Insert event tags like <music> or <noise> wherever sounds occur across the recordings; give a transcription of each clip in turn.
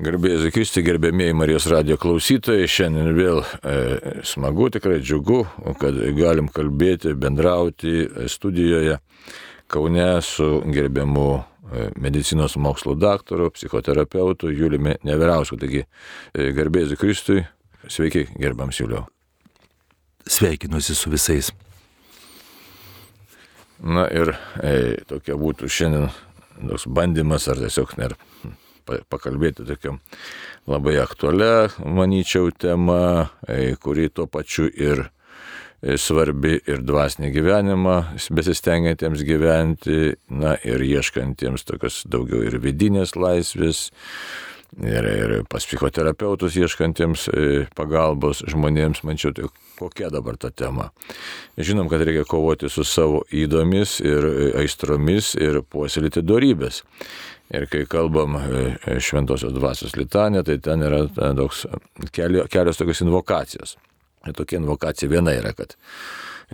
Garbėjai Kristi, gerbėmėjai Marijos radio klausytojai, šiandien vėl e, smagu, tikrai džiugu, kad galim kalbėti, bendrauti studijoje Kaune su gerbiamu e, medicinos mokslo daktaru, psichoterapeutu Juliumi Neverausku. Taigi, e, garbėjai Kristui, sveiki, gerbiams Juliu. Sveikinuosi su visais. Na ir e, tokia būtų šiandien toks bandymas ar tiesiog ner pakalbėti tokiam labai aktualią, manyčiau, temą, e, kuri tuo pačiu ir e, svarbi ir dvasinį gyvenimą, besistengiantiems gyventi, na ir ieškantiems tokios daugiau ir vidinės laisvės, ir, ir pas psichoterapeutus ieškantiems e, pagalbos žmonėms, mančiau, tai kokia dabar ta tema. Žinom, kad reikia kovoti su savo įdomis ir aistromis ir puoselėti darybės. Ir kai kalbam e, e, šventosios dvasios litanė, tai ten yra toks, kelios tokios invokacijos. Ir tokia invokacija viena yra, kad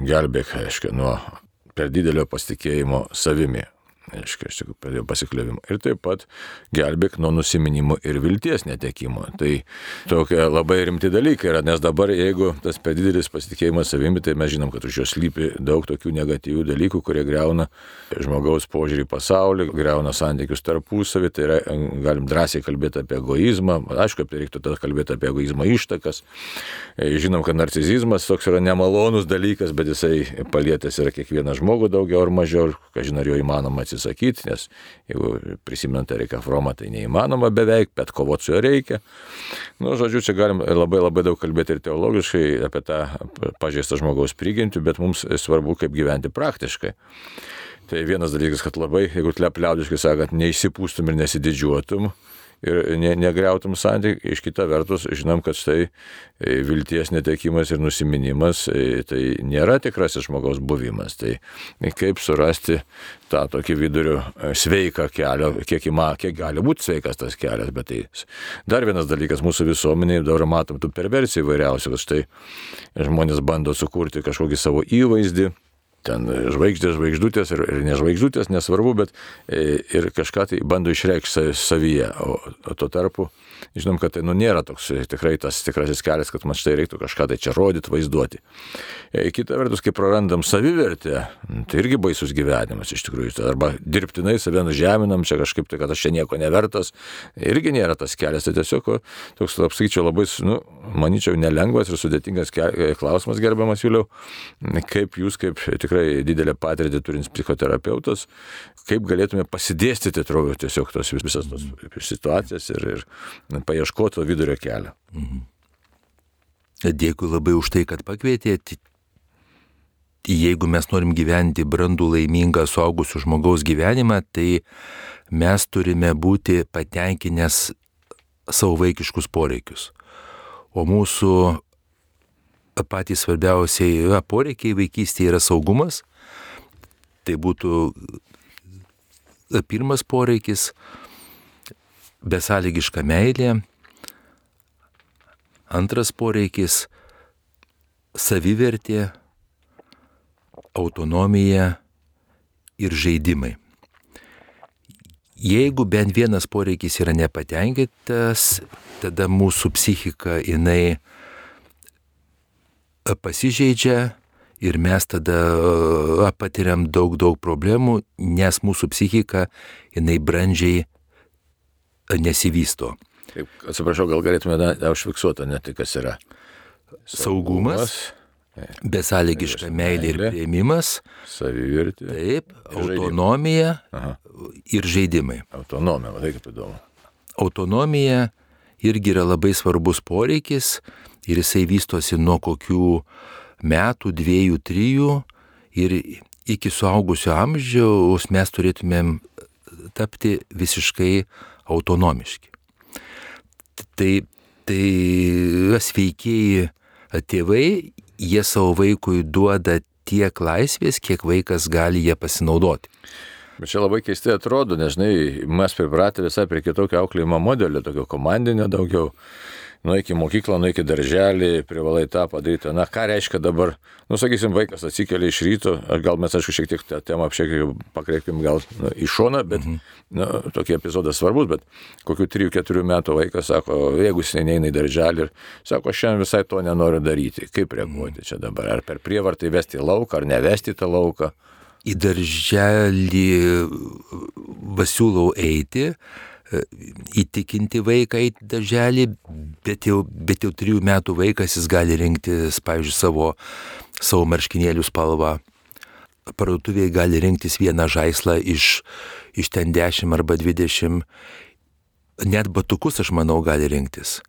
gelbėk, aiškiai, nuo per didelio pasitikėjimo savimi aiškiai, aš tik pradėjau pasiklėvimą. Ir taip pat gelbėk nuo nusiminimo ir vilties netekimo. Tai tokie labai rimti dalykai yra, nes dabar jeigu tas per didelis pasitikėjimas savimi, tai mes žinom, kad už jo slypi daug tokių negatyvių dalykų, kurie greuna žmogaus požiūrį į pasaulį, greuna santykius tarpusavį, tai yra, galim drąsiai kalbėti apie egoizmą, aišku, reiktų tada kalbėti apie egoizmo ištakas. Žinom, kad narcizizmas toks yra nemalonus dalykas, bet jisai palietęs yra kiekvieną žmogų daugiau ar mažiau, ką žinai, ar jo įmanoma atsitikti atsisakyti, nes jeigu prisimenant Eriką Fromą, tai neįmanoma beveik, bet kovoti su juo reikia. Nu, žodžiu, čia galim labai labai daug kalbėti ir teologiškai apie tą pažeistą žmogaus prigimtį, bet mums svarbu, kaip gyventi praktiškai. Tai vienas dalykas, kad labai, jeigu liaudiškai sakant, neįsipūstum ir nesididžiuotum, ir ne, negriautum santykių. Iš kita vertus, žinom, kad štai e, vilties netekimas ir nusiminimas e, tai nėra tikrasis žmogaus buvimas. Tai kaip surasti tą tokį vidurių e, sveiką kelią, kiek, įma, kiek gali būti sveikas tas kelias. Bet tai dar vienas dalykas mūsų visuomenėje, dabar matom tų perversijų įvairiausių, kad štai žmonės bando sukurti kažkokį savo įvaizdį ten žvaigždės, žvaigždutės ir, ir nežvaigždutės, nesvarbu, bet e, ir kažką tai bando išreikšti savyje. O, o tuo tarpu žinom, kad tai nu, nėra toks tikrai tas tikrasis kelias, kad man štai reiktų kažką tai čia rodyti, vaizduoti. E, kita vertus, kai prarandam savivertę, tai irgi baisus gyvenimas iš tikrųjų. Tai arba dirbtinai save nužeminam, čia kažkaip tai, kad aš čia nieko nevertas, irgi nėra tas kelias. Tai tiesiog toks, apskaičiau, labai, nu, manyčiau, nelengvas ir sudėtingas klausimas, gerbiamas Juliau, kaip jūs, kaip tikrai didelę patirtį turint psichoterapeutas, kaip galėtume pasidėstyti, atrodo, tiesiog tos visas tos situacijas ir, ir paieškoti to vidurio kelio. Mhm. Dėkui labai už tai, kad pakvietėte. Jeigu mes norim gyventi brandų laimingą suaugusių žmogaus gyvenimą, tai mes turime būti patenkinęs savo vaikiškus poreikius. O mūsų patys svarbiausiai poreikiai vaikystėje yra saugumas. Tai būtų pirmas poreikis - besąlygiška meilė. Antras poreikis - savivertė, autonomija ir žaidimai. Jeigu bent vienas poreikis yra nepatenkintas, tada mūsų psichika jinai pasižeidžia ir mes tada patiriam daug, daug problemų, nes mūsų psichika, jinai brandžiai nesivysto. Taip, atsiprašau, gal galėtume užfiksuoti, ne tai kas yra. Saugumas. Saugumas besąlygiška meilė ir prieimimas. Savivertė. Taip, autonomija ir žaidimai. Autonomija, matai kaip įdomu. Autonomija irgi yra labai svarbus poreikis ir jisai vystosi nuo kokių metų, dviejų, trijų ir iki suaugusio amžiaus mes turėtumėm tapti visiškai autonomiški. Tai, tai sveikiai tėvai, jie savo vaikui duoda tiek laisvės, kiek vaikas gali ją pasinaudoti. Bet čia labai keistai atrodo, nes žinai, mes pripratę visai prie kitokio auklėjimo modelio, tokio komandinio daugiau nueik į mokyklą, nueik į darželį, privalai tą padaryti. Na, ką reiškia dabar, nu, sakysim, vaikas atsikelia iš ryto, gal mes, aišku, šiek tiek tą temą pakreipim gal nu, į šoną, bet, mhm. nu, tokie epizodai svarbus, bet kokiu 3-4 metų vaikas sako, jeigu jis neina į darželį ir sako, šiandien visai to nenoriu daryti, kaip reaguoti mhm. čia dabar, ar per prievartą įvesti į lauką, ar nevesti tą lauką. Į darželį pasiūlau eiti, E, įtikinti vaiką į darželį, bet jau, bet jau trijų metų vaikas jis gali rinktis, pavyzdžiui, savo, savo marškinėlių spalvą. Parduotuvėje gali rinktis vieną žaislą iš, iš ten 10 arba 20. Net batukus, aš manau, gali rinktis.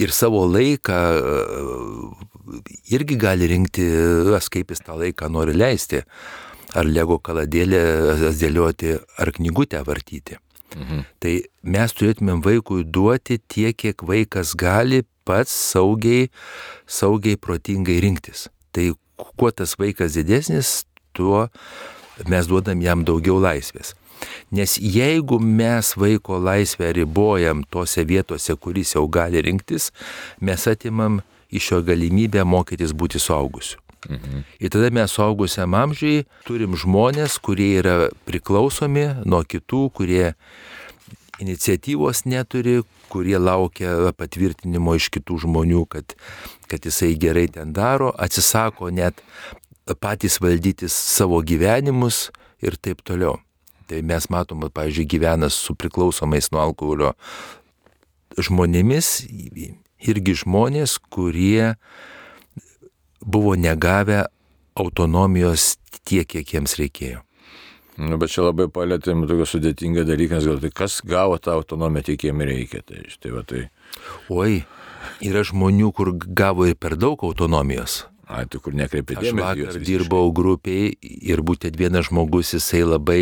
Ir savo laiką e, irgi gali rinkti, kaip jis tą laiką nori leisti. Ar lego kaladėlę dėlioti, ar knygutę vartyti. Mhm. Tai mes turėtumėm vaikui duoti tiek, kiek vaikas gali pats saugiai, saugiai, protingai rinktis. Tai kuo tas vaikas didesnis, tuo mes duodam jam daugiau laisvės. Nes jeigu mes vaiko laisvę ribojam tose vietose, kuris jau gali rinktis, mes atimam iš jo galimybę mokytis būti suaugusiu. Mhm. Ir tada mes suaugusiam amžiui turim žmonės, kurie yra priklausomi nuo kitų, kurie iniciatyvos neturi, kurie laukia patvirtinimo iš kitų žmonių, kad, kad jisai gerai ten daro, atsisako net patys valdyti savo gyvenimus ir taip toliau. Tai mes matom, pavyzdžiui, gyvena su priklausomais nuo alkoholio žmonėmis, irgi žmonės, kurie buvo negavę autonomijos tiek, kiek jiems reikėjo. Nu, bet čia labai palėtėm tokio sudėtingą dalyką, nes gal tai kas gavo tą autonomiją, tik jiem reikia. Tai, tai, va, tai... Oi, yra žmonių, kur gavo ir per daug autonomijos. A, tai kur nekreipė dėmesio. Aš vakar dirbau grupiai ir būtent vienas žmogus, jisai labai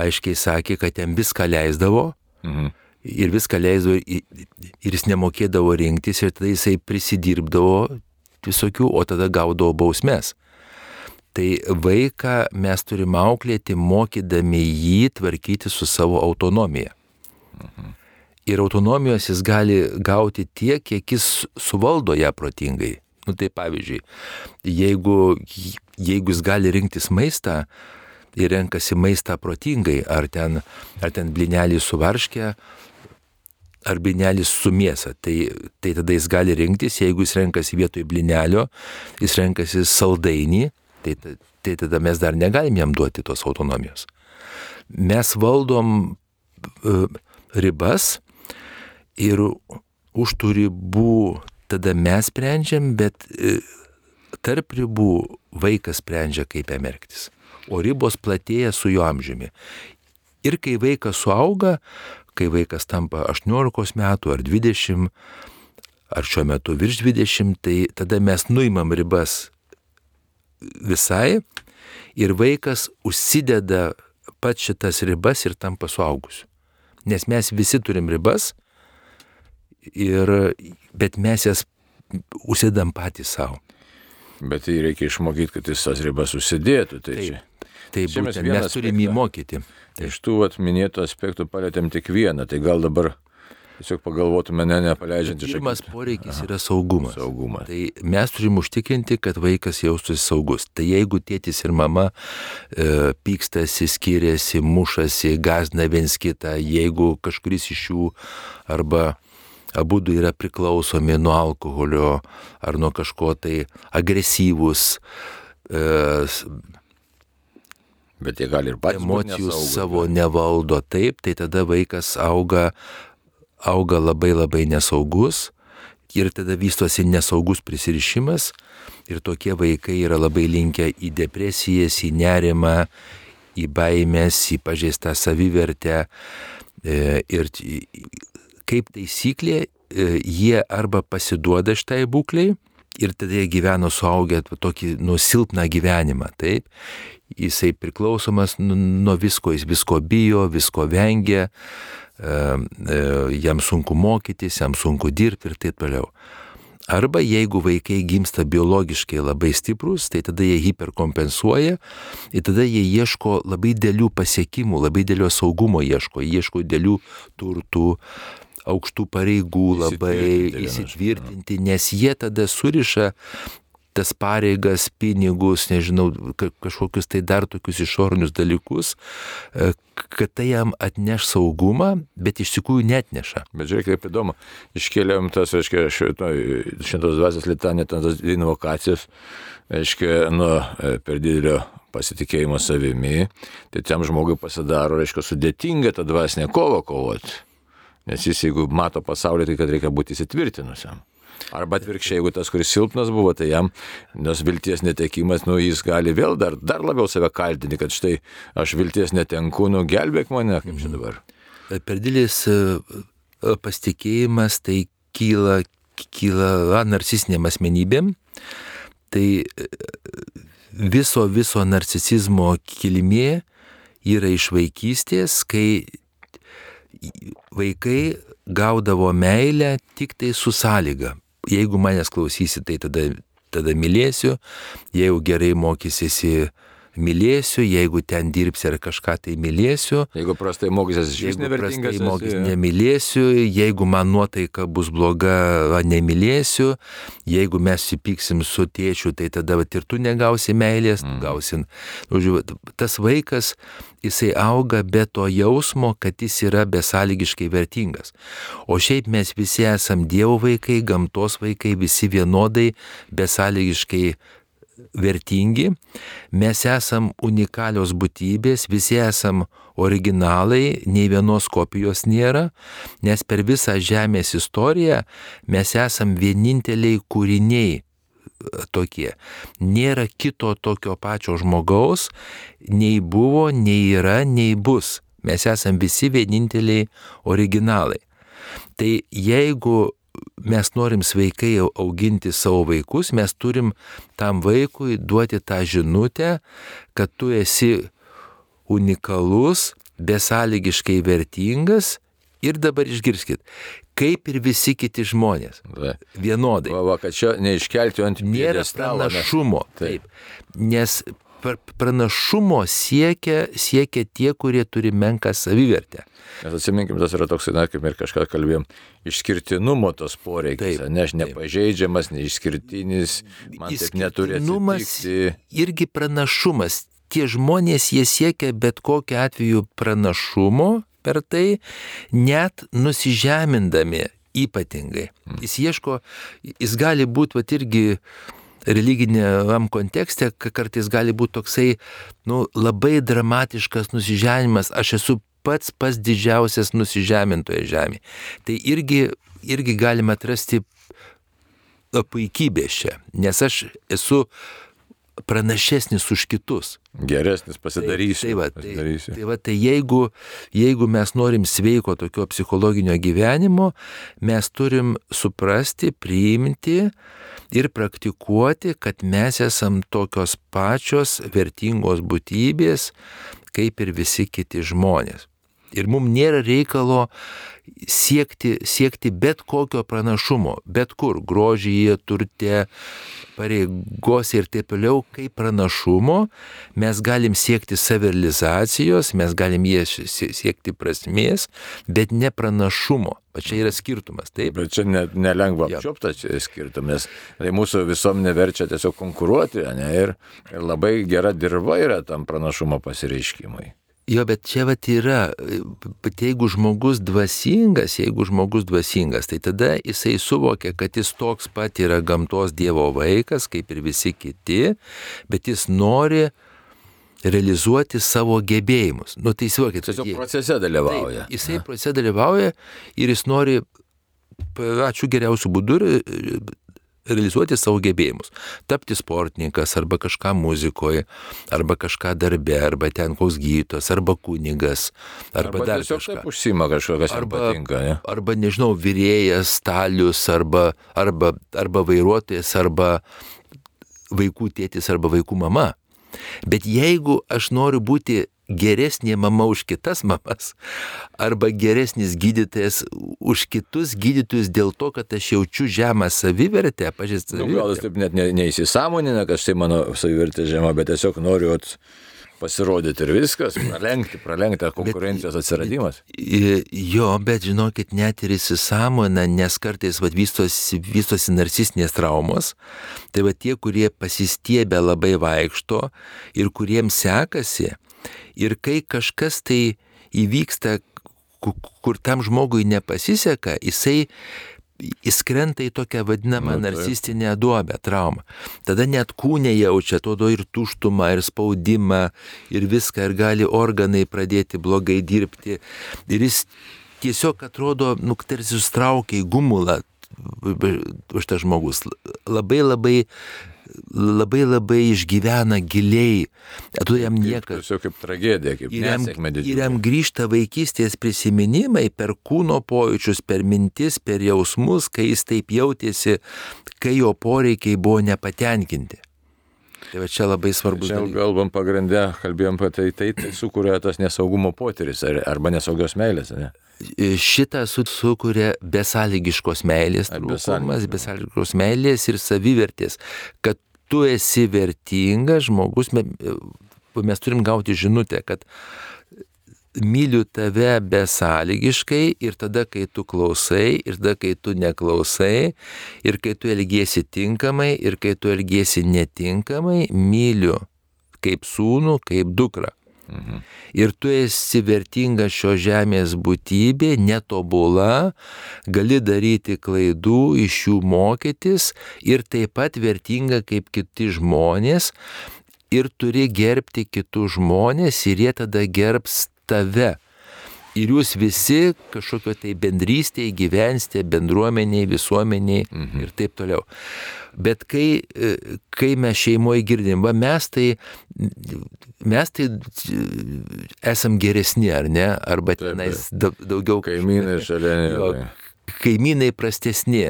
aiškiai sakė, kad jam viską leisdavo. Mhm. Ir viską leisdavo ir jis nemokėdavo rinktis ir tada jisai prisidirbdavo visokių, o tada gaudavo bausmes. Tai vaiką mes turime auklėti, mokydami jį tvarkyti su savo autonomija. Mhm. Ir autonomijos jis gali gauti tiek, kiek jis suvaldo ją protingai. Nu tai pavyzdžiui, jeigu, jeigu jis gali rinktis maistą ir renkasi maistą protingai, ar ten, ar ten blinelį su varškė, ar blinelis su mėsa, tai, tai tada jis gali rinktis, jeigu jis renkasi vietoj blinelio, jis renkasi saldainį, tai, tai tada mes dar negalim jam duoti tos autonomijos. Mes valdom uh, ribas ir už tų ribų tada mes sprendžiam, bet uh, tarp ribų vaikas sprendžia, kaip emerktis. O ribos platėja su jo amžiumi. Ir kai vaikas suauga, kai vaikas tampa 18 metų ar 20, ar šiuo metu virš 20, tai tada mes nuimam ribas visai ir vaikas užsideda pat šitas ribas ir tampa suaugusiu. Nes mes visi turim ribas, ir, bet mes jas užsidam patys savo. Bet tai reikia išmokyti, kad jis tas ribas užsidėtų. Tai taip, čia, tai būtent, mes, turim jį mokyti. Taip. Iš tų vat, minėtų aspektų palėtėm tik vieną, tai gal dabar Tiesiog pagalvotume, ne, nepaleidžiant iš akių. Pirmas poreikis Aha. yra saugumas. Saugumas. Tai mes turim užtikrinti, kad vaikas jaustųsi saugus. Tai jeigu tėtis ir mama e, pykstasi, skiriasi, mušasi, gazina viens kitą, jeigu kažkuris iš jų arba abu yra priklausomi nuo alkoholio ar nuo kažko tai agresyvus, e, Bet jie gali ir patys. Emocijų savo nevaldo taip, tai tada vaikas auga auga labai labai nesaugus ir tada vystosi nesaugus prisirišimas ir tokie vaikai yra labai linkę į depresijas, į nerimą, į baimės, į pažeistą savivertę e, ir kaip taisyklė e, jie arba pasiduoda šitai būkliai ir tada jie gyveno suaugę tokį nusilpną gyvenimą, taip, jisai priklausomas nuo visko, jis visko bijo, visko vengia, E, jam sunku mokytis, jam sunku dirbti ir taip toliau. Arba jeigu vaikai gimsta biologiškai labai stiprus, tai tada jie hiperkompensuoja ir tada jie ieško labai dėlių pasiekimų, labai dėlio saugumo ieško, ieško dėlių turtų aukštų pareigų labai Įsitvirtinti įsitvirtinti, nes jie tada suriša tas pareigas, pinigus, nežinau, ka- kažkokius tai dar tokius išorinius dalykus, e, kad tai jam atneš saugumą, bet iš tikrųjų netneša. Bet žiūrėk, kaip įdomu, iškėlėm tas, reiškia, šito, šimtos dvasios litanė, ten tas dvi invokacijos, reiškia, nuo e, per didelio pasitikėjimo savimi, tai tam žmogui pasidaro, reiškia, sudėtinga tą dvasinę kovą kovoti. Nes jis, jeigu mato pasaulį, tai kad reikia būti įsitvirtinusiam. Arba atvirkščiai, jeigu tas, kuris silpnas buvo, tai jam, nes vilties netekimas, nu jis gali vėl dar, dar labiau save kaltinti, kad štai aš vilties netenku, nu gelbėk mane, kaip čia dabar. E, Per didelis e, e, pasitikėjimas tai kyla, kyla narcisiniam asmenybėm. Tai viso, viso narcisizmo kilmė yra iš vaikystės, kai vaikai gaudavo meilę tik tai su sąlyga. Jeigu manęs klausysi, tai tada, tada mylėsiu, jeigu gerai mokysiesi, mylėsiu, jeigu ten dirbsi ar kažką tai mylėsiu. Jeigu prastai mokysies, iš vis Jeigu nevertingas. prastai mokys, esi. nemylėsiu, jeigu man nuotaika bus bloga, va, nemylėsiu, jeigu mes supyksim su tėčiu, tai tada va, ir tu negausi meilės, mm. gausin. Nu, žiūrėk, tas vaikas, jisai auga be to jausmo, kad jis yra besąlygiškai vertingas. O šiaip mes visi esam Dievo vaikai, gamtos vaikai, visi vienodai besąlygiškai vertingi, mes esam unikalios būtybės, visi esam originalai, nei vienos kopijos nėra, nes per visą Žemės istoriją mes esam vieninteliai kūriniai e, tokie. Nėra kito tokio pačio žmogaus, nei buvo, nei yra, nei bus. Mes esam visi vieninteliai originalai. Tai jeigu mes norim sveikai au- auginti savo vaikus, mes turim tam vaikui duoti tą žinutę, kad tu esi unikalus, besąlygiškai vertingas ir dabar išgirskit, kaip ir visi kiti žmonės. Va, Vienodai. va, va, kad čia neiškelti ant Nėra pjedestalo, nes- pranašumo. Taip. Nes pranašumo siekia, siekia tie, kurie turi menką savivertę. Nes atsiminkim, tas yra toks, na, kaip ir kažką kalbėjom, išskirtinumo tos poreikis, Taip, ne, aš nepažeidžiamas, neišskirtinis, man taip neturi atsitikti. irgi pranašumas. Tie žmonės, jie siekia bet kokiu atveju pranašumo per tai, net nusižemindami ypatingai. Jis ieško, jis gali būti, va irgi religiniam kontekste, ka- kartais gali būti toksai, nu, labai dramatiškas nusižemimas, aš esu pats pats didžiausias nusižemintoje žemėje. Tai irgi, irgi galima atrasti puikybės čia, nes aš esu pranašesnis už kitus. Geresnis pasidarysiu. Tai va, tai, pasidarysiu. tai, va, tai jeigu, jeigu mes norim sveiko tokio psichologinio gyvenimo, mes turim suprasti, priimti ir praktikuoti, kad mes esam tokios pačios vertingos būtybės, kaip ir visi kiti žmonės. Ir mums nėra reikalo siekti, siekti bet kokio pranašumo, bet kur, grožyje, turte, pareigose ir taip toliau, kaip pranašumo, mes galim siekti savirealizacijos, mes galim siekti prasmės, bet ne pranašumo. O čia yra skirtumas, taip? Bet čia ne, nelengva Jo. apčioptas skirtum, nes tai mūsų visuomenė verčia tiesiog konkuruoti, ne, ir, ir labai gera dirba yra tam pranašumo pasireiškimui. Jo, bet čia vat yra, bet jeigu žmogus dvasingas, jeigu žmogus dvasingas, tai tada jisai suvokia, kad jis toks pat yra gamtos Dievo vaikas, kaip ir visi kiti, bet jis nori realizuoti savo gebėjimus. Nu, tai įsivaizduokit. Tiesiog procese dalyvauja. Taip, jisai procese dalyvauja ir jis nori pačiu geriausiu būdu realizuoti savo gebėjimus. Tapti sportininkas arba kažką muzikoje, arba kažką darbe, arba ten koks gydytojas, arba kunigas, arba, Arba dar kažką. taip užsima kažkas, kas jam Arba, patinka. Ne? arba nežinau, vyrėjas, stalius, arba, arba, arba vairuotojas, arba vaikų tėtis, arba vaikų mama. Bet jeigu aš noriu būti geresnė mama už kitas mamas, arba geresnis gydytojas už kitus gydytojus dėl to, kad aš jaučiu žemą savivertę, pažįstu Nu, gal jis taip net ne, neįsisamonina, kad štai mano savivertė žema, bet tiesiog noriu ot, pasirodyti ir viskas, pralenkti, pralenkti konkurencijos atsiradimas. Jo, bet žinokit, net ir įsisamona, nes kartais vad vystosi, vystosi narcistinės traumos, tai va tie, kurie pasistiebę labai vaikšto ir kuriems sekasi, ir kai kažkas tai įvyksta, kur tam žmogui nepasiseka, jisai jis krenta į tokią vadinamą nu, narcistinę duobę, traumą. Tada net kūnė jaučia, todo ir tuštumą, ir spaudimą, ir viską, ir gali organai pradėti blogai dirbti. Ir jis tiesiog atrodo, nu, tarsi sustraukia į gumulą už tą žmogus. Labai labai labai labai išgyvena giliai, tu jam niekas. Tiesiog kaip tragedija, kaip ir jam, ir jam grįžta vaikystės prisiminimai per kūno pojūčius, per mintis, per jausmus, kai jis taip jautėsi, kai jo poreikiai buvo nepatenkinti. Tai va čia labai svarbus. Čia kalbam pagrindę, kalbėjom apie tai, tai, tai sukuria tas nesaugumo potyris arba nesaugios meilės, ne? šitą sukuria besąlygiškos meilės, trūkumas, besąlygiškos meilės ir savivertės, kad tu esi vertingas žmogus, mes turim gauti žinutę, kad myliu tave besąlygiškai ir tada, kai tu klausai, ir tada, kai tu neklausai, ir kai tu elgiesi tinkamai, ir kai tu elgiesi netinkamai, myliu kaip sūnų, kaip dukrą. Mhm. Ir tu esi vertinga šio žemės būtybė, netobula, gali daryti klaidų, iš jų mokytis ir taip pat vertinga kaip kiti žmonės ir turi gerbti kitus žmonės ir jie tada gerbs tave ir jūs visi kažkokio tai bendrystėje gyvensite, bendruomeniai, visuomeniai mhm. ir taip toliau. Bet kai, e, kai mes šeimoje girdim, va mes tai, mes tai esam geresni, ar ne? Arba tenais daugiau. Kaimynai šalia. Kaimynai prastesni.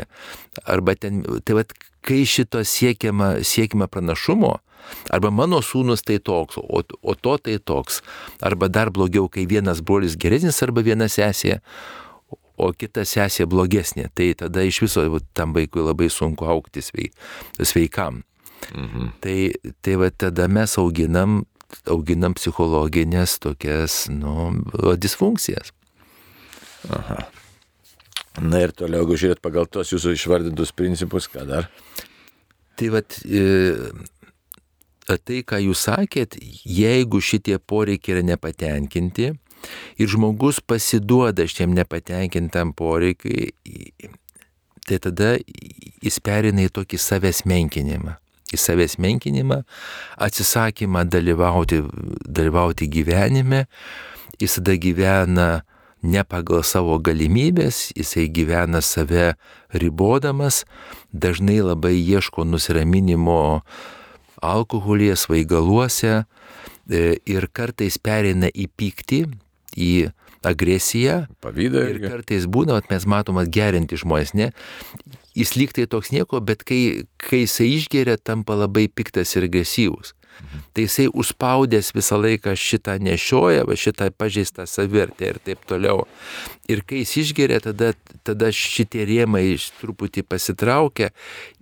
Arba ten, tai va, kai šito siekiama, siekiama pranašumo, Arba mano sūnus tai toks, o, o to tai toks. Arba dar blogiau, kai vienas brolis geresnis arba viena sesė, o kita sesė blogesnė. Tai tada iš viso tam vaikui labai sunku aukti sveikam. Mhm. Tai, tai va tada mes auginam, auginam psichologinės tokias, nu, disfunkcijas. Aha. Na ir toliau, jeigu žiūrėt pagal tos jūsų išvardintus principus, ką dar? Tai vad, e, tai, ką jūs sakėt, jeigu šitie poreikiai yra nepatenkinti ir žmogus pasiduoda šitiem nepatenkintam poreikiai, tai tada jis perina į tokį savęs menkinimą. Į savęs menkinimą, atsisakymą dalyvauti, dalyvauti gyvenime, jis tada gyvena ne pagal savo galimybės, jisai gyvena save ribodamas, dažnai labai ieško nusiraminimo alkoholyje, svaigaluose e, ir kartais pereina į pyktį, į agresiją. Pavydą. Ir kartais būna, mes matom atgerinti žmonės, ne? Jis lyg tai toks nieko, bet kai, kai jisai išgeria, tampa labai piktas ir agresyvus. Tai jisai užspaudęs visą laiką šitą nešioja, va šitą pažeistą savirtę ir taip toliau. Ir kai jis išgeria, tada, tada šitie rėmai truputį pasitraukia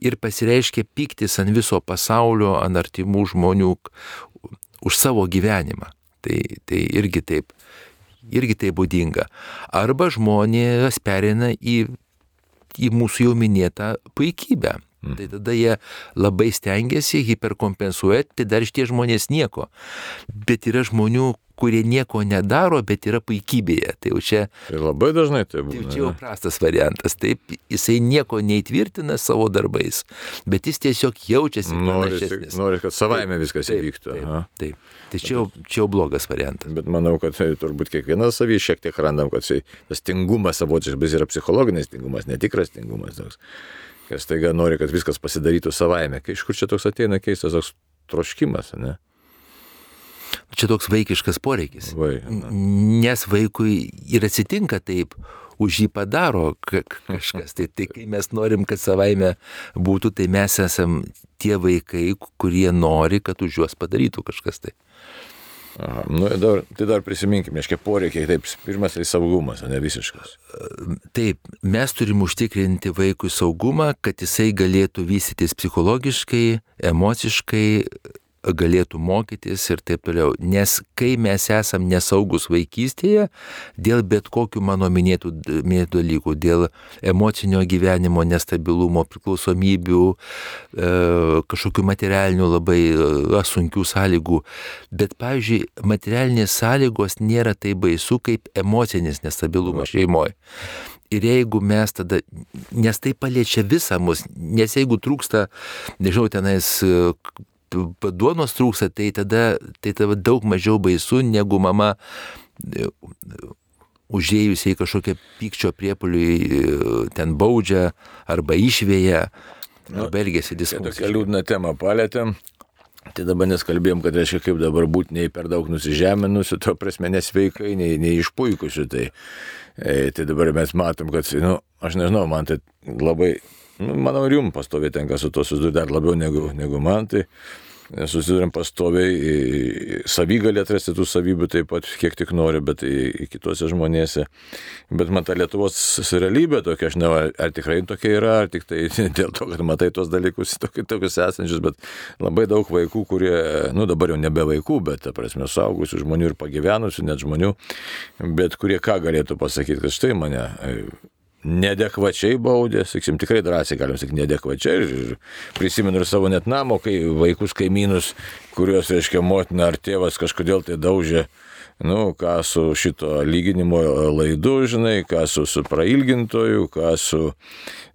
ir pasireiškia piktis ant viso pasaulio, ant artimų žmonių už savo gyvenimą. Tai, tai irgi taip. Irgi tai būdinga. Arba žmonės perina į, į mūsų jau minėtą puikybę. Mm. Tai tada jie labai stengiasi hiperkompensuoti, tai dar šitie žmonės nieko. Bet yra žmonių, kurie nieko nedaro, bet yra puikybėje. Tai jau čia... Tai labai dažnai tai būna. Tai čia jau prastas variantas. Taip, jisai nieko neįtvirtina savo darbais, bet jis tiesiog jaučiasi. Nori, nori kad savaime taip, viskas taip, įvyktų. Taip, taip, taip. Tai čia jau, čia jau blogas variantas. Bet manau, kad tai, turbūt kiekvienas savį šiek tiek randam, kad tai, tas tingumas savotiškas yra psichologinis tingumas, netikras tingumas. Toks kas taiga nori, kad viskas pasidarytų savaime. Iš kur čia toks ateina keistas toks troškimas, ne? Čia toks vaikiškas poreikis. Vai, Nes vaikui ir atsitinka taip, už jį padaro kažkas. Tai, tai kai mes norim, kad savaime būtų, tai mes esam tie vaikai, kurie nori, kad už juos padarytų kažkas. Tai. Aha, nu, dar, tai dar prisiminkime, aiškiai, poreikiai, taip, pirmas tai saugumas, o ne visiškas. Taip, mes turim užtikrinti vaikui saugumą, kad jisai galėtų vystytis psichologiškai, emociškai, galėtų mokytis ir taip toliau. Nes kai mes esam nesaugus vaikystėje, dėl bet kokių mano minėtų, minėtų dalykų, dėl emocinio gyvenimo nestabilumo, priklausomybių, e, kažkokių materialinių labai e, sunkių sąlygų, bet, pavyzdžiui, materialinės sąlygos nėra tai baisu kaip emocinis nestabilumas šeimoje. Ir jeigu mes tada, nes tai paliečia visą mus, nes jeigu trūksta, nežinau, tenais duonos trūksta, tai tada, tai tada daug mažiau baisu, negu mama e, užėjusiai kažkokią pykčio priepoliui e, ten baudžia arba išvėja, nu, arba elgėsi diskusija. Tokią liūdną temą palėtėm. Tai dabar neskalbėjom, kad reiškia, kaip dabar būti nei per daug nusižeminusių, to prasme nesveikai, nei, nei išpuikusių. Tai, e, tai dabar mes matom, kad, nu, aš nežinau, man tai labai manau, ir jums pastoviai tenka su to susidurti dar labiau negu, negu man. Tai susidurėm pastoviai, savygalį atrasti tų savybių taip pat, kiek tik nori, bet į kitose žmonėse. Bet man ta Lietuvos realybė tokia, aš nežinau, ar tikrai tokia yra, ar tik tai <laughs> dėl to, kad matai tuos dalykus tokius, tokius esančius, bet labai daug vaikų, kurie, nu dabar jau nebe vaikų, bet, ta prasme, saugusių žmonių ir pagyvenusių net žmonių, bet kurie ką galėtų pasakyti, kad štai mane nedekvačiai baudė, sakysim, tikrai drąsiai galim sakyti, nedekvačiai. Ir prisimenu ir savo net namo, kai vaikus kaimynus, kuriuos, reiškia, motina ar tėvas kažkodėl tai daužė, nu, ką su šito lyginimo laidu, žinai, ką su, su prailgintoju, ką su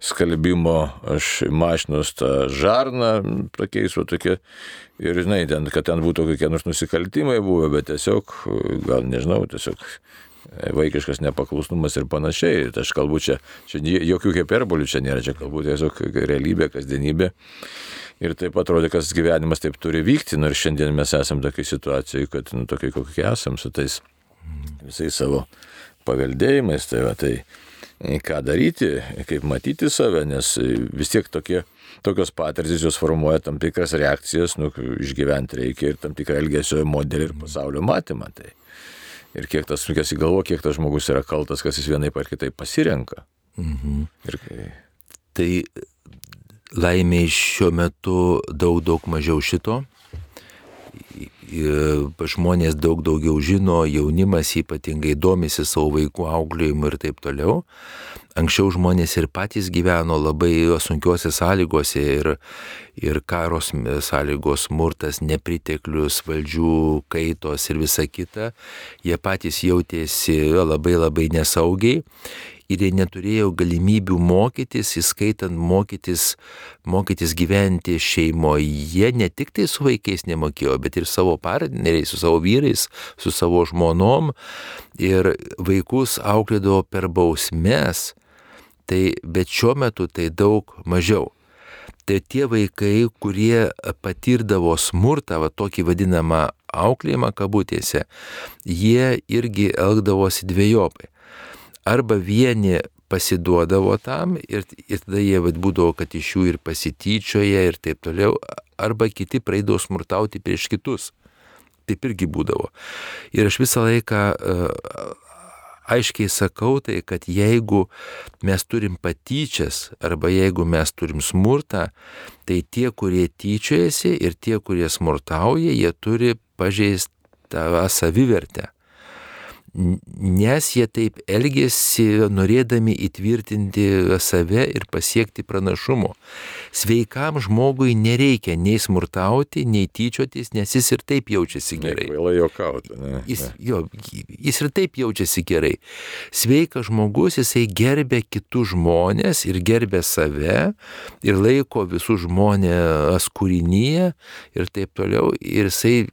skalbimo aš mašinos tą žarną, tokiais, o tokie. Ir, žinai, ten, kad ten būtų kokie nors nusikaltimai buvę, bet tiesiog, gal nežinau, tiesiog vaikiškas nepaklusnumas ir panašiai. Tai aš kalbu čia, čia jokių hiperbolių čia nėra, čia kalbu tiesiog realybė, kasdienybė. Ir taip atrodė, kad gyvenimas taip turi vykti, nors šiandien mes esame tokiai situacijai, kad nu, tokie kokie esame su tais visais savo paveldėjimais. Tai, va, tai ką daryti, kaip matyti save, nes vis tiek tokie tokios patirtis jos formuoja tam tikras reakcijas, nu, išgyventi reikia ir tam tikrą elgesio modelį ir pasaulio matymą. Tai ir kiek tas sunkės į galvo, kiek tas žmogus yra kaltas, kas jis vienaip ar kitaip pasirenka. Mhm. Ir kai... Tai laimė šiuo metu daug, daug mažiau šito. Žmonės daug daugiau žino, jaunimas ypatingai domisi savo vaikų auklėjimu ir taip toliau. Anksčiau žmonės ir patys gyveno labai sunkiuose sąlygose ir, ir karos sąlygos, smurtas, nepriteklius, valdžių kaitos ir visa kita. Jie patys jautėsi labai labai nesaugiai ir jie neturėjo galimybių mokytis, įskaitant mokytis, mokytis gyventi šeimoje, ne tik tai su vaikais nemokėjo, bet ir savo partneriais, su savo vyrais, su savo žmonom. Ir vaikus auklėdavo per bausmes, tai, bet šiuo metu tai daug mažiau. Tai tie vaikai, kurie patirdavo smurtą, va tokį vadinamą auklėjimą kabutėse, jie irgi elgdavosi dviejopai arba vieni pasiduodavo tam ir, ir tada jie vat, būdavo, kad iš jų ir pasityčioja ir taip toliau, arba kiti praeidavo smurtauti prieš kitus. Taip irgi būdavo. Ir aš visą laiką uh, aiškiai sakau tai, kad jeigu mes turim patyčias arba jeigu mes turim smurtą, tai tie, kurie tyčiojasi ir tie, kurie smurtauja, jie turi pažeistą savivertę nes jie taip elgėsi norėdami įtvirtinti save ir pasiekti pranašumo. Sveikam žmogui nereikia nei smurtauti, nei tyčiotis, nes jis ir taip jaučiasi gerai. Vėlai jokauti, ne? Jis, jo, jis ir taip jaučiasi gerai. Sveikas žmogus, jisai gerbė kitus žmonės ir gerbė save ir laiko visus žmonės kūrinyje ir taip toliau. Ir jisai,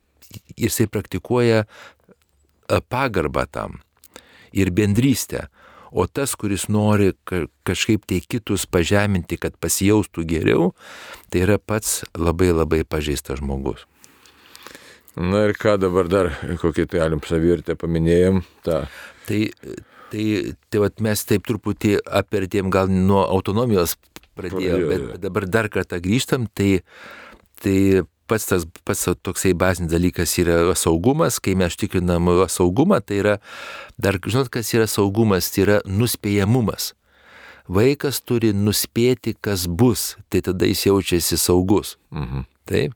jisai praktikuoja pagarbą tam ir bendrystę. O tas, kuris nori kažkaip tai kitus pažeminti, kad pasijaustų geriau, tai yra pats labai labai pažeistas žmogus. Na ir ką dabar dar, kokį tai galim savirtę paminėjom? Ta. Tai, tai, tai vat mes taip truputį apertėm gal nuo autonomijos pradėjome, bet, bet dabar dar kartą grįžtam, tai, tai pats tas pats toksai bazinis dalykas yra saugumas, kai mes tikrinam saugumą, tai yra, dar žinot, kas yra saugumas, tai yra nuspėjamumas. Vaikas turi nuspėti, kas bus, tai tada jis jaučiasi saugus. Mhm. Taip.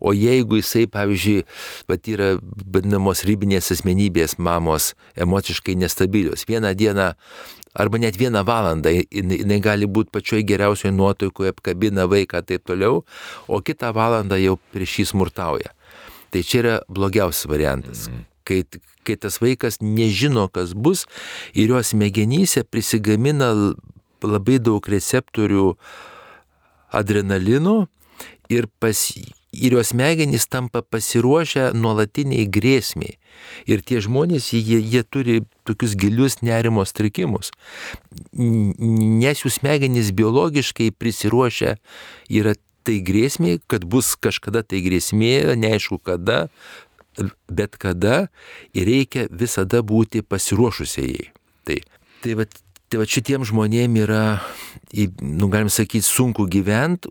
O jeigu jisai, pavyzdžiui, pat yra vadinamos ribinės asmenybės mamos emociškai nestabilios, vieną dieną arba net vieną valandą jinai gali būti pačioj geriausioje nuotaikoje, apkabina vaiką ir taip toliau, o kitą valandą jau prieš jį smurtauja. Tai čia yra blogiausias variantas. Mm. Kai, kai tas vaikas nežino, kas bus ir jo smegenyse prisigamina labai daug receptorių adrenalino ir pas ir jos smegenys tampa pasiruošę nuolatiniai grėsmiai. Ir tie žmonės, jie, jie turi tokius gilius nerimo strikimus, nes jų smegenys biologiškai prisiruošę yra tai grėsmiai, kad bus kažkada tai grėsmė, neaišku kada, bet kada ir reikia visada būti pasiruošusiai. Tai, tai va, tai va šitiem žmonėm yra, nu galim sakyti, sunku gyventi,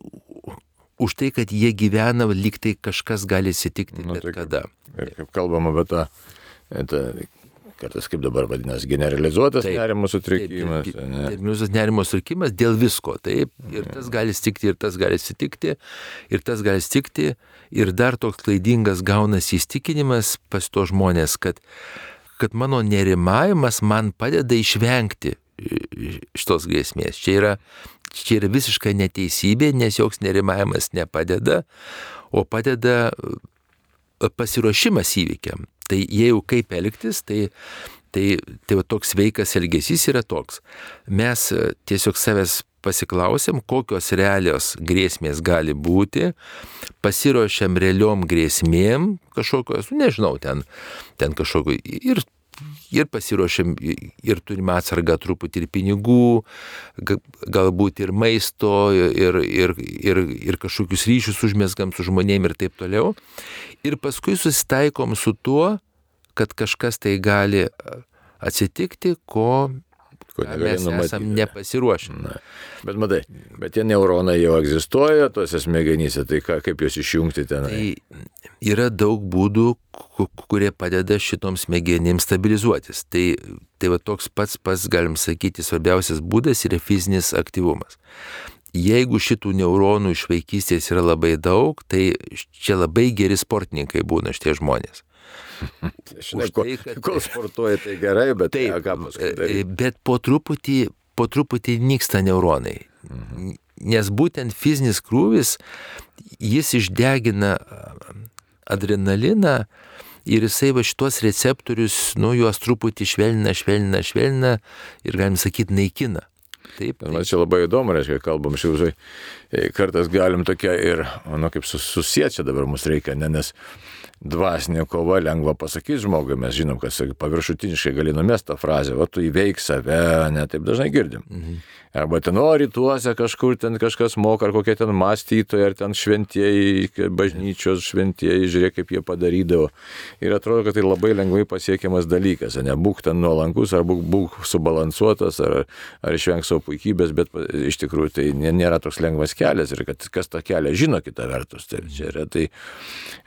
už tai, kad jie gyvena, lyg tai kažkas gali atsitikti nu, tai, kada. Ir kaip kalbama apie tą, tą kartais kaip dabar vadinasi, generalizuotas taip, nerimo sutrikimas. Generalizuotas nerimo sutrikimas dėl visko, taip. Ir tas gali stikti, ir tas gali sitikti, ir tas gali stikti. Ir dar toks klaidingas gaunasi įstikinimas pas to žmonės, kad, kad mano nerimavimas man padeda išvengti šitos grėsmės. Čia yra, čia yra visiška neteisybė, nes joks nerimavimas nepadeda, o padeda e, pasiruošimas įvykiam. Tai jeigu kaip elgtis, tai, tai, tai va, toks veikas elgesys yra toks. Mes e, tiesiog savęs pasiklausėm, kokios realios grėsmės gali būti, pasiruošėm realiom grėsmėm, kažkokios, nu, nežinau, ten, ten kažkokio ir ir pasiruošėm, ir turime atsargą truputį ir pinigų, galbūt ir maisto, ir, ir, ir, ir kažkokius ryšius užmėsgam su žmonėm ir taip toliau. Ir paskui susitaikom su tuo, kad kažkas tai gali atsitikti, ko ko mes numatyti. esam nepasiruošę. Na. Bet matai, bet tie neuronai jau egzistuoja tose smegenyse, tai ką, kaip juos išjungti ten? Tai yra daug būdų, kurie padeda šitoms smegenims stabilizuotis. Tai, tai va toks pats pats, galim sakyti, svarbiausias būdas yra fizinis aktyvumas. Jeigu šitų neuronų iš vaikystės yra labai daug, tai čia labai geri sportininkai būna šitie žmonės. <laughs> Žinai, tai, kad... Kol sportuoja, tai gerai, bet taip. E, bet po truputį, po truputį nyksta neuronai. Mhm. Nes būtent fizinis krūvis, jis išdegina adrenaliną ir jisai va šitos receptorius, nu, juos truputį švelnina, švelnina, švelnina ir galim sakyti, naikina. Taip, taip. Man čia labai įdomu, reiškia, kalbam šiaip, kartais galim tokia ir, nu, kaip susijęs čia dabar mums reikia, ne, nes dvasinė kova, lengva pasakyti žmogui, mes žinom, kad paviršutiniškai gali numesti tą frazę, va tu įveik save, ne taip dažnai girdim. Mhm. Arba ten, o rytuose kažkur ten kažkas moka, ar kokie ten mąstytojai, ar ten šventieji, bažnyčios šventieji, žiūrėk, kaip jie padarydavo. Ir atrodo, kad tai labai lengvai pasiekiamas dalykas, ne būk ten nuolankus, ar būk, būk subalansuotas, ar, ar išveng savo puikybės, bet iš tikrųjų tai nėra toks lengvas kelias ir kad kas tą kelią žino kitą vertus. Tai čia yra tai,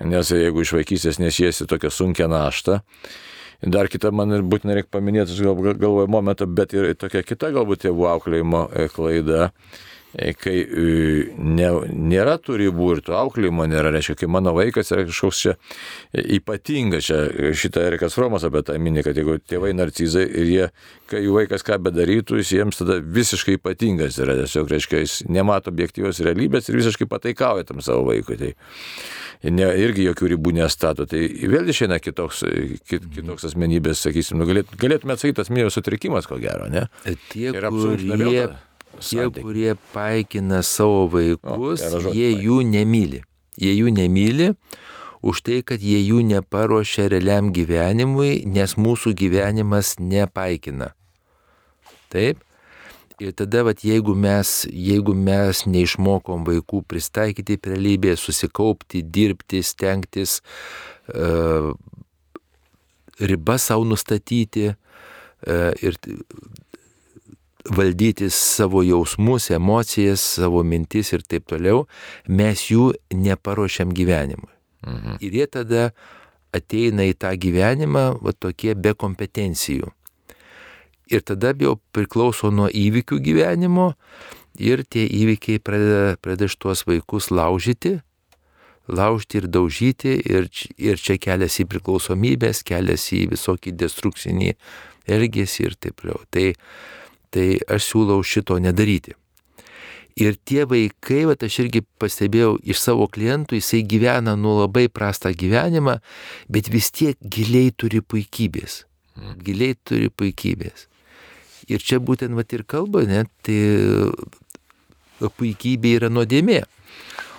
nes jeigu iš vaikystės nesiesi tokią sunkę naštą, Dar kita man ir būtinai reikia paminėti, aš gal, galvoju momentą, bet ir tokia kita galbūt tėvų auklėjimo e, klaida. e, kai e, ne, nėra tų ribų ir to auklėjimo nėra, reiškia, kai mano vaikas yra kažkoks čia ypatingas, čia šitą Erikas Romas apie tą mini, kad jeigu tėvai narcizai ir jie, kai jų vaikas ką bedarytų, jis jiems tada visiškai ypatingas yra, tiesiog, reiškia, jis nemato objektyvios realybės ir visiškai pataikauja tam savo vaikui. Tai, ne, irgi jokių ribų nestato. Tai vėl išeina kitoks, kit, kitoks asmenybės, sakysim, nu, galėt, galėtume atsakyti asmenybės sutrikimas, ko gero, ne? Tie, kurie, tie kurie paikina savo vaikus, o, jie jų nemyli. Jie jų nemyli už tai, kad jie jų neparuošia realiam gyvenimui, nes mūsų gyvenimas nepaikina. Taip? Ir tada, vat, jeigu, mes, jeigu mes neišmokom vaikų pristaikyti prie realybės, susikaupti, dirbti, stengtis, uh, ribas savo nustatyti uh, ir valdyti savo jausmus, emocijas, savo mintis ir taip toliau, mes jų neparuošiam gyvenimui. Mhm. Ir jie tada ateina į tą gyvenimą va, tokie be kompetencijų ir tada jau priklauso nuo įvykių gyvenimo ir tie įvykiai pradeda, pradeda šitos vaikus laužyti, laužti ir daužyti ir, ir čia kelias į priklausomybės, kelias į visokį destrukcinį elgesį ir taip toliau. Tai, tai aš siūlau šito nedaryti. Ir tie vaikai, va, aš irgi pastebėjau iš savo klientų, jisai gyvena nu labai prastą gyvenimą, bet vis tiek giliai turi puikybės. Mhm. Giliai turi puikybės. Ir čia būtent va ir kalba, net tai puikybė yra nuodėmė.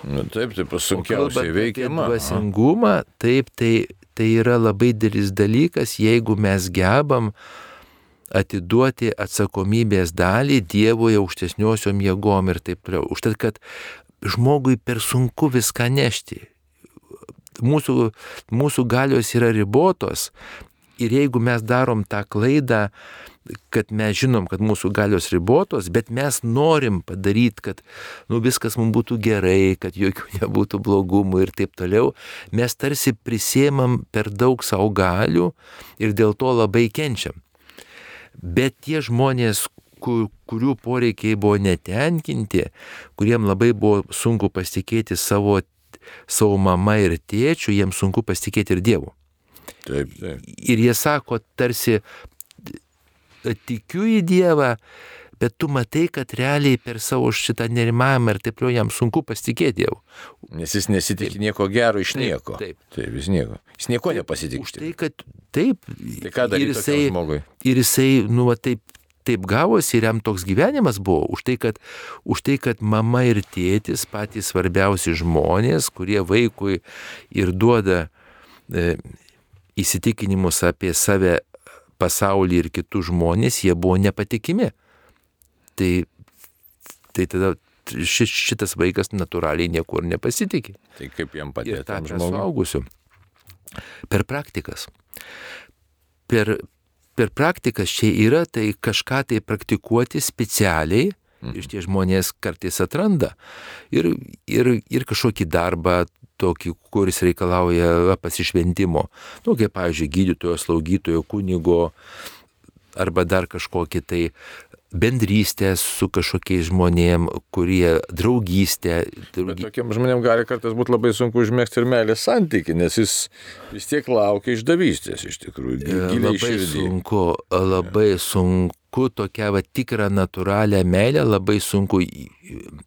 Nu, taip, tai pasunkiausiai veikiama. Dvasingumą, taip, tai, tai yra labai didelis dalykas, jeigu mes gebam atiduoti atsakomybės dalį Dievui aukštesniosiom jėgom ir taip toliau. Užtat, kad žmogui per sunku viską nešti. Mūsų, mūsų galios yra ribotos ir jeigu mes darom tą klaidą, kad mes žinom, kad mūsų galios ribotos, bet mes norim padaryti, kad nu, viskas mums būtų gerai, kad jokių <laughs> nebūtų blogumų ir taip toliau, mes tarsi prisėmam per daug savo galių ir dėl to labai kenčiam. Bet tie žmonės, kur, kurių poreikiai buvo netenkinti, kuriem labai buvo sunku pasitikėti savo, savo mama ir tėčiu, jiems sunku pasitikėti ir Dievu. Taip, taip. Ir jie sako, tarsi tikiu į Dievą, bet tu matai, kad realiai per savo šitą nerimavimą ir taip toliau jam sunku pasitikėti Dievu. Nes jis nesitikė nieko gero iš nieko. Taip. Taip, vis nieko. Jis nieko nepasitikė. Už tai, kad taip. Tai ką daryti ir jisai, žmogui? ir jisai, nu, va, taip, taip gavosi ir jam toks gyvenimas buvo. Už tai, kad, už tai, kad mama ir tėtis patys svarbiausi žmonės, kurie vaikui ir duoda e, įsitikinimus apie save pasaulį ir kitus žmonės, jie buvo nepatikimi. Tai, tai tada šis, šitas vaikas natūraliai niekur nepasitikė. Tai kaip jam Ir padėti tą tam suaugusių. Per praktikas. Per, per praktikas čia yra tai kažką tai praktikuoti specialiai. Ir tie žmonės kartais atranda. Ir, ir, ir kažkokį darbą tokį, kuris reikalauja pasišventimo. Nu, kaip, pavyzdžiui, gydytojo, slaugytojo, kunigo arba dar kažkokį tai bendrystę su kažkokiais žmonėm, kurie draugystę. Bet Draugy... tokiem žmonėm gali kartais būti labai sunku užmėgsti ir meilės santyki, nes jis vis tiek laukia išdavystės iš tikrųjų. Giliai Labai širdį. sunku, labai sunku tokia va tikrą natūralią meilę, labai sunku.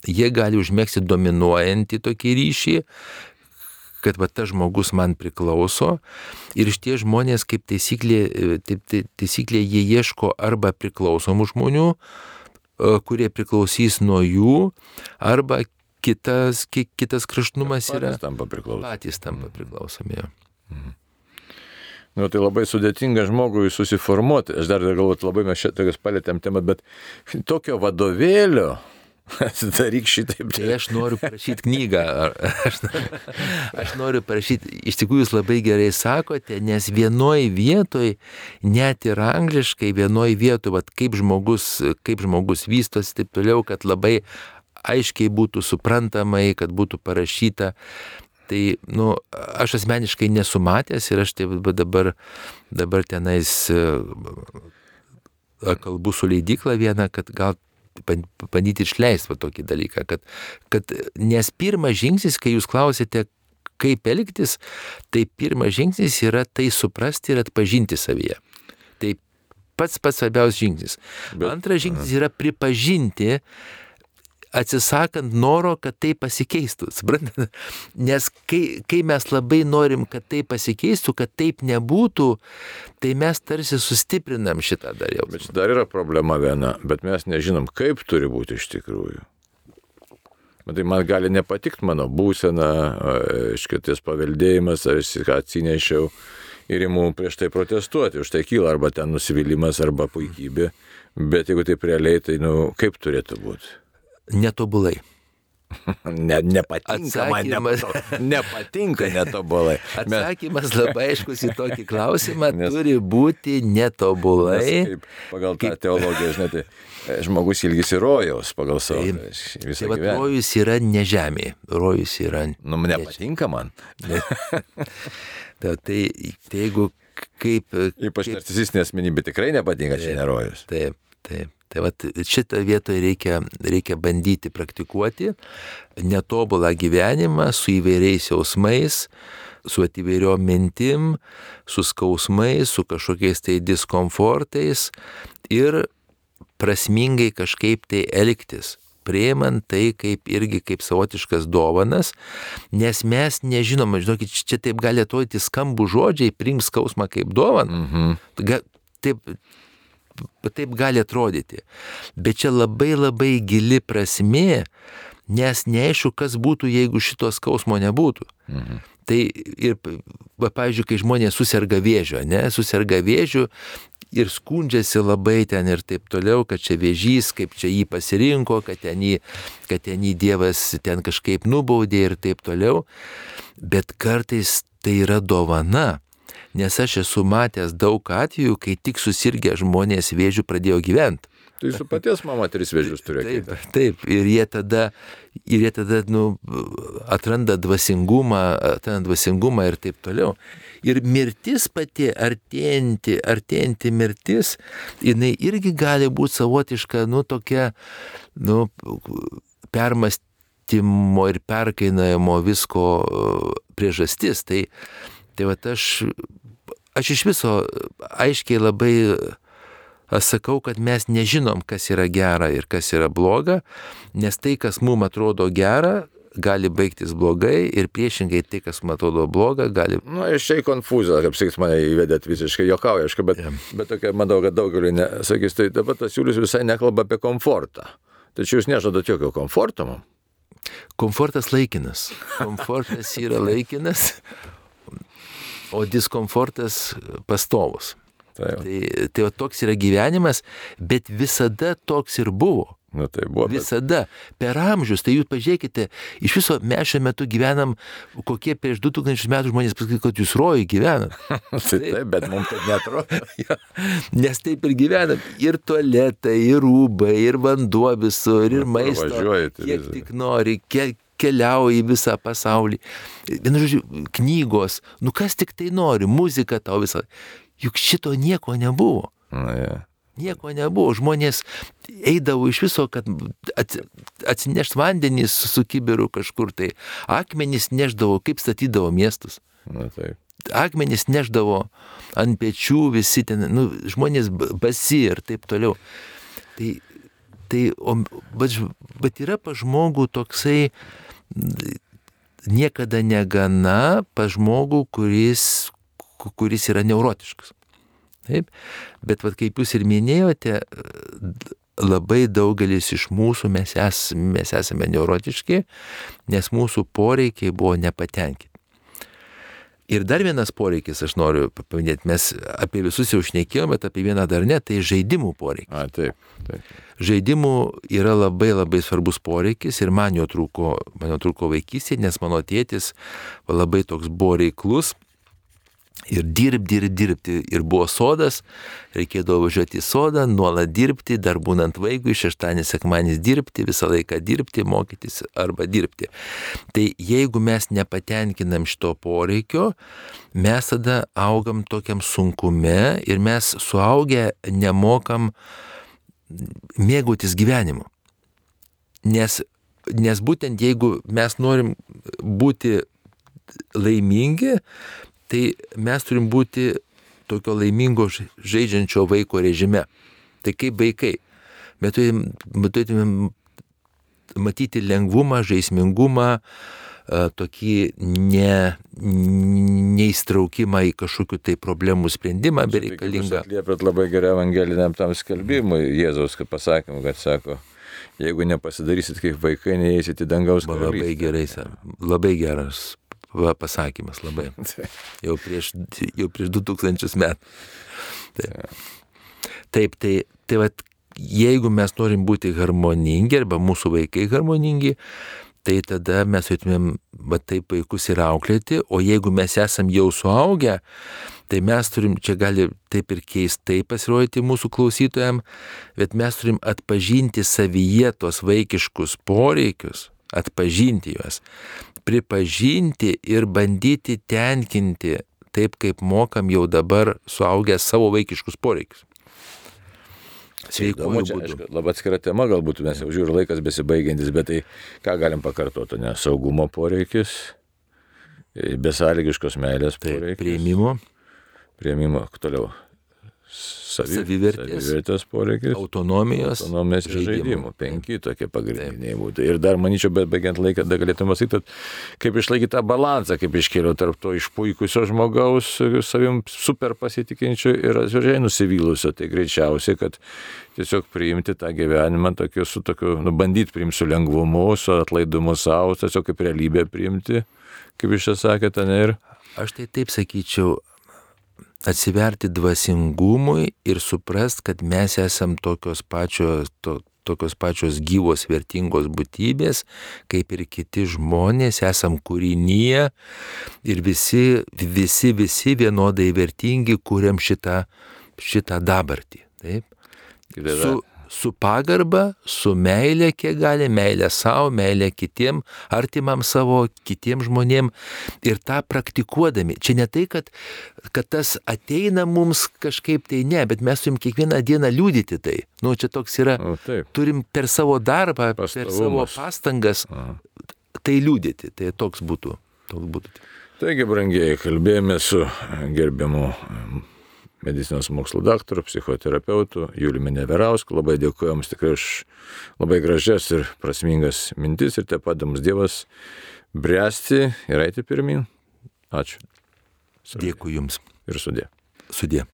Jie gali užmėgsti dominuojantį tokį ryšį, kad va tas žmogus man priklauso. Ir šitie žmonės, kaip taisyklė, taip, tai, taisyklė jie ieško arba priklausomų žmonių, e, kurie priklausys nuo jų, arba kitas, ki- kitas kraštnumas yra. Patys tampa priklausomi. Patys tampa priklausomi. jo. Nu, tai labai sudėtinga žmogui susiformuoti. Aš dar galvoju, labai mes čia tokias palėtėm temą, bet tokio vadovėlio, daryk šitaip. Tai aš noriu parašyti knygą. Aš, aš noriu parašyti, iš tikrųjų jūs labai gerai sakote, nes vienoj vietoj, net ir angliškai, vienoj vietoj, vat, kaip, žmogus, kaip žmogus vystosi, taip toliau, kad labai aiškiai būtų suprantamai, kad būtų parašyta. Tai, nu, aš asmeniškai nesumatęs ir aš tai va dabar, dabar tenais e, kalbu su leidykla viena, kad gal bandyti išleisti va tokį dalyką, kad, kad nes pirmas žingsnis, kai jūs klausėte, kaip elgtis, tai pirmas žingsnis yra tai suprasti ir atpažinti savyje. Tai pats pats svarbiausias žingsnis. Bet- Antras žingsnis yra pripažinti, atsisakant noro, kad tai pasikeistų. Suprantate? Nes kai, kai mes labai norim, kad tai pasikeistų, kad taip nebūtų, tai mes tarsi sustiprinam šitą dar jau. Bet dar yra problema viena, bet mes nežinom, kaip turi būti iš tikrųjų. Tai man gali nepatikti mano būsena, iškities paveldėjimas, ar ką atsinešiau ir imu prieš tai protestuoti, už tai kyla arba ten nusivylimas, arba puikybė. Bet jeigu taip realiai, tai nu, kaip turėtų būti? Netobulai. Ne, nepatinka man, Atsakymas- nepato- nepatinka netobulai. <laughs> Atsakymas labai aiškus į tokį klausimą Nes- turi būti netobulai. Nes kaip pagal tą teologiją, žinai, tai e, žmogus ilgisi rojaus pagal savo Taip. visą Tai gyvenimą. rojus yra ne žemė, rojus yra. Nu, nepatinka man. <laughs> Ta, tai, tai jeigu kaip... Ypač kaip narcisistinė asmenybė tikrai nepatinka čia nerojus. taip, taip. Tai vat šitą vietoje reikia, reikia bandyti praktikuoti netobulą gyvenimą su įvairiais jausmais, su įvairiom mintim, su skausmais, su kažkokiais tai diskomfortais ir prasmingai kažkaip tai elgtis priimant tai kaip irgi kaip savotiškas dovanas, nes mes nežinom, žinokit, čia taip gali atrodyti skambų žodžiai, priimk skausmą kaip dovaną. Mhm. Taip, taip gali atrodyti. Bet čia labai labai gili prasmė, nes neaišku, kas būtų, jeigu šito skausmo nebūtų. Mhm. Tai ir, va, pavyzdžiui, kai žmonės susirga vėžio, ne, susirga vėžiu ir skundžiasi labai ten ir taip toliau, kad čia vėžys, kaip čia jį pasirinko, kad ten jį, kad ten jį Dievas ten kažkaip nubaudė ir taip toliau. Bet kartais tai yra dovana. Nes aš esu matęs daug atvejų, kai tik susirgę žmonės vėžių pradėjo gyventi. Tai su paties mama tris vėžius turėjo. Taip, taip, ir jie tada, ir jie tada nu, atranda dvasingumą, atranda dvasingumą ir taip toliau. Ir mirtis pati, artėjanti, artėjanti mirtis, jinai irgi gali būti savotiška, nu, tokia, nu, permastymo ir perkainojimo visko priežastis. Tai, tai va aš, aš iš viso aiškiai labai Aš sakau, kad mes nežinom, kas yra gera ir kas yra bloga, nes tai, kas mums atrodo gera, gali baigtis blogai ir priešingai tai, kas man atrodo bloga, gali... Na, nu, iš čia į konfuzą, kaip sakyt, mane įvedėt visiškai jokaujiškai, bet, yeah. bet tokia, manau, kad daugeliu nesakys, tai dabar tas Julius visai nekalba apie komfortą. Tačiau jūs nežadat jokio komforto man. Komfortas laikinas. Komfortas yra laikinas, o diskomfortas pastovus. Tai, tai, tai toks yra gyvenimas, bet visada toks ir buvo. Na, tai buvo. Visada. Bet... Per amžius, tai jūs pažiūrėkite, iš viso mes šiuo metu gyvenam, kokie prieš 2000 metų žmonės pasakytų, kad jūs rojai gyvenat. <laughs> tai taip, bet mums taip netrodo. ja, <laughs> nes taip ir gyvenam. Ir tualetai, ir rūbai, ir vanduo visur, ir maistas. Važiuoji, tai kiek tik nori, kiek keliauji visą pasaulį. Vienu žodžiu, knygos, nu kas tik tai nori, muzika tau visą. Juk šito nieko nebuvo. Na, ja. Nieko nebuvo. Žmonės eidavo iš viso, kad atsinešt vandenį su kibiru kažkur tai. Akmenys neždavo, kaip statydavo miestus. Na, taip. Akmenys neždavo ant pečių visi ten, nu, žmonės basi ir taip toliau. Tai, tai o, bet, bet yra pa žmogų toksai niekada negana pa žmogų, kuris, kuris yra neurotiškas. Taip, bet vat, kaip jūs ir minėjote, labai daugelis iš mūsų mes, es, mes esame neurotiški, nes mūsų poreikiai buvo nepatenkinti. Ir dar vienas poreikis, aš noriu paminėti, mes apie visus jau šnekėjome, bet apie vieną dar ne, tai žaidimų poreikis. A, taip, taip. Žaidimų yra labai labai svarbus poreikis ir man jo trūko, man jo trūko vaikystėje, nes mano tėtis labai toks buvo reiklus ir dirbti, ir dirbti. Ir buvo sodas, reikėdavo važiuoti į sodą, nuolat dirbti, dar būnant vaikui, šeštąjį, sekmanį dirbti, visą laiką dirbti, mokytis arba dirbti. Tai jeigu mes nepatenkinam šito poreikio, mes tada augam tokiam sunkume ir mes suaugę nemokam mėgautis gyvenimu. Nes, nes būtent jeigu mes norim būti laimingi, tai mes turim būti tokio laimingo žaidžiančio vaiko režime. Tai kaip vaikai. Mes turėtume matyti lengvumą, žaismingumą, tokį ne, neįstraukimą į kažkokių tai problemų sprendimą bereikalingą. Atliepėt labai gerai evangeliniam tam skelbimui Jėzaus pasakymui, kad sako, jeigu nepasidarysit kaip vaikai, neįsit į dangaus karalystę. Labai gerai, labai geras va, pasakymas labai. Jau prieš, jau prieš 2000 metų. Taip, taip tai, tai va, jeigu mes norim būti harmoningi arba mūsų vaikai harmoningi, tai tada mes turėtumėm va taip vaikus ir auklėti, o jeigu mes esam jau suaugę, tai mes turim, čia gali taip ir keistai pasirodyti mūsų klausytojams, bet mes turim atpažinti savyje tos vaikiškus poreikius, atpažinti juos pripažinti ir bandyti tenkinti taip, kaip mokam jau dabar suaugę savo vaikiškus poreikius. Sveikuoju čia, aišku, labai atskira tema, galbūt mes jau žiūrime laikas besibaigiantis, bet tai ką galim pakartoti, ne? Saugumo poreikis, besąlygiškos meilės Taip, poreikis. prieimimo, Prieimimo, toliau. Savi, Savivertės. savivertės poreikis. autonomijos, Autonomijos žaidimų. žaidimų. Penki tokie pagrindiniai būtų. Ir dar manyčiau, bet baigiant laiką, dar galėtume pasakyti, kaip išlaikyti tą balansą, kaip iškėliau tarp to išpuikusio žmogaus, savim super pasitikinčio ir atviržiai nusivylusio. Tai greičiausiai, kad tiesiog priimti tą gyvenimą tokiu, su tokiu, nu, bandyti priimti su lengvumu, su atlaidumu savo, tiesiog kaip realybę priimti, kaip iš čia sakėte, ne ir Aš tai taip sakyčiau, atsiverti dvasingumui ir suprast, kad mes esam tokios pačios, to, tokios pačios gyvos, vertingos būtybės, kaip ir kiti žmonės, esam kūrinyje ir visi, visi, visi vienodai vertingi, kuriam šitą, šitą dabartį. Taip? Su, su pagarba, su meilė, kiek gali, meilė savo, meilė kitiem, artimam savo, kitiem žmonėm ir tą praktikuodami. Čia ne tai, kad, kad tas ateina mums kažkaip tai ne, bet mes turim kiekvieną dieną liūdyti tai. Nu, čia toks yra, O, taip. turim per savo darbą, per savo pastangas Aha. tai liūdyti. Tai toks būtų. Toks būtų. Taigi, brangiai, kalbėjome su gerbiamu medicinos mokslo daktaru, psichoterapeutu Juliumi Neverausku. Labai dėkuoju jums tikrai už labai gražias ir prasmingas mintis ir te padams Dievas bręsti ir eiti pirmin. Ačiū. Dėkui Jums. Ir sudė. Sudė.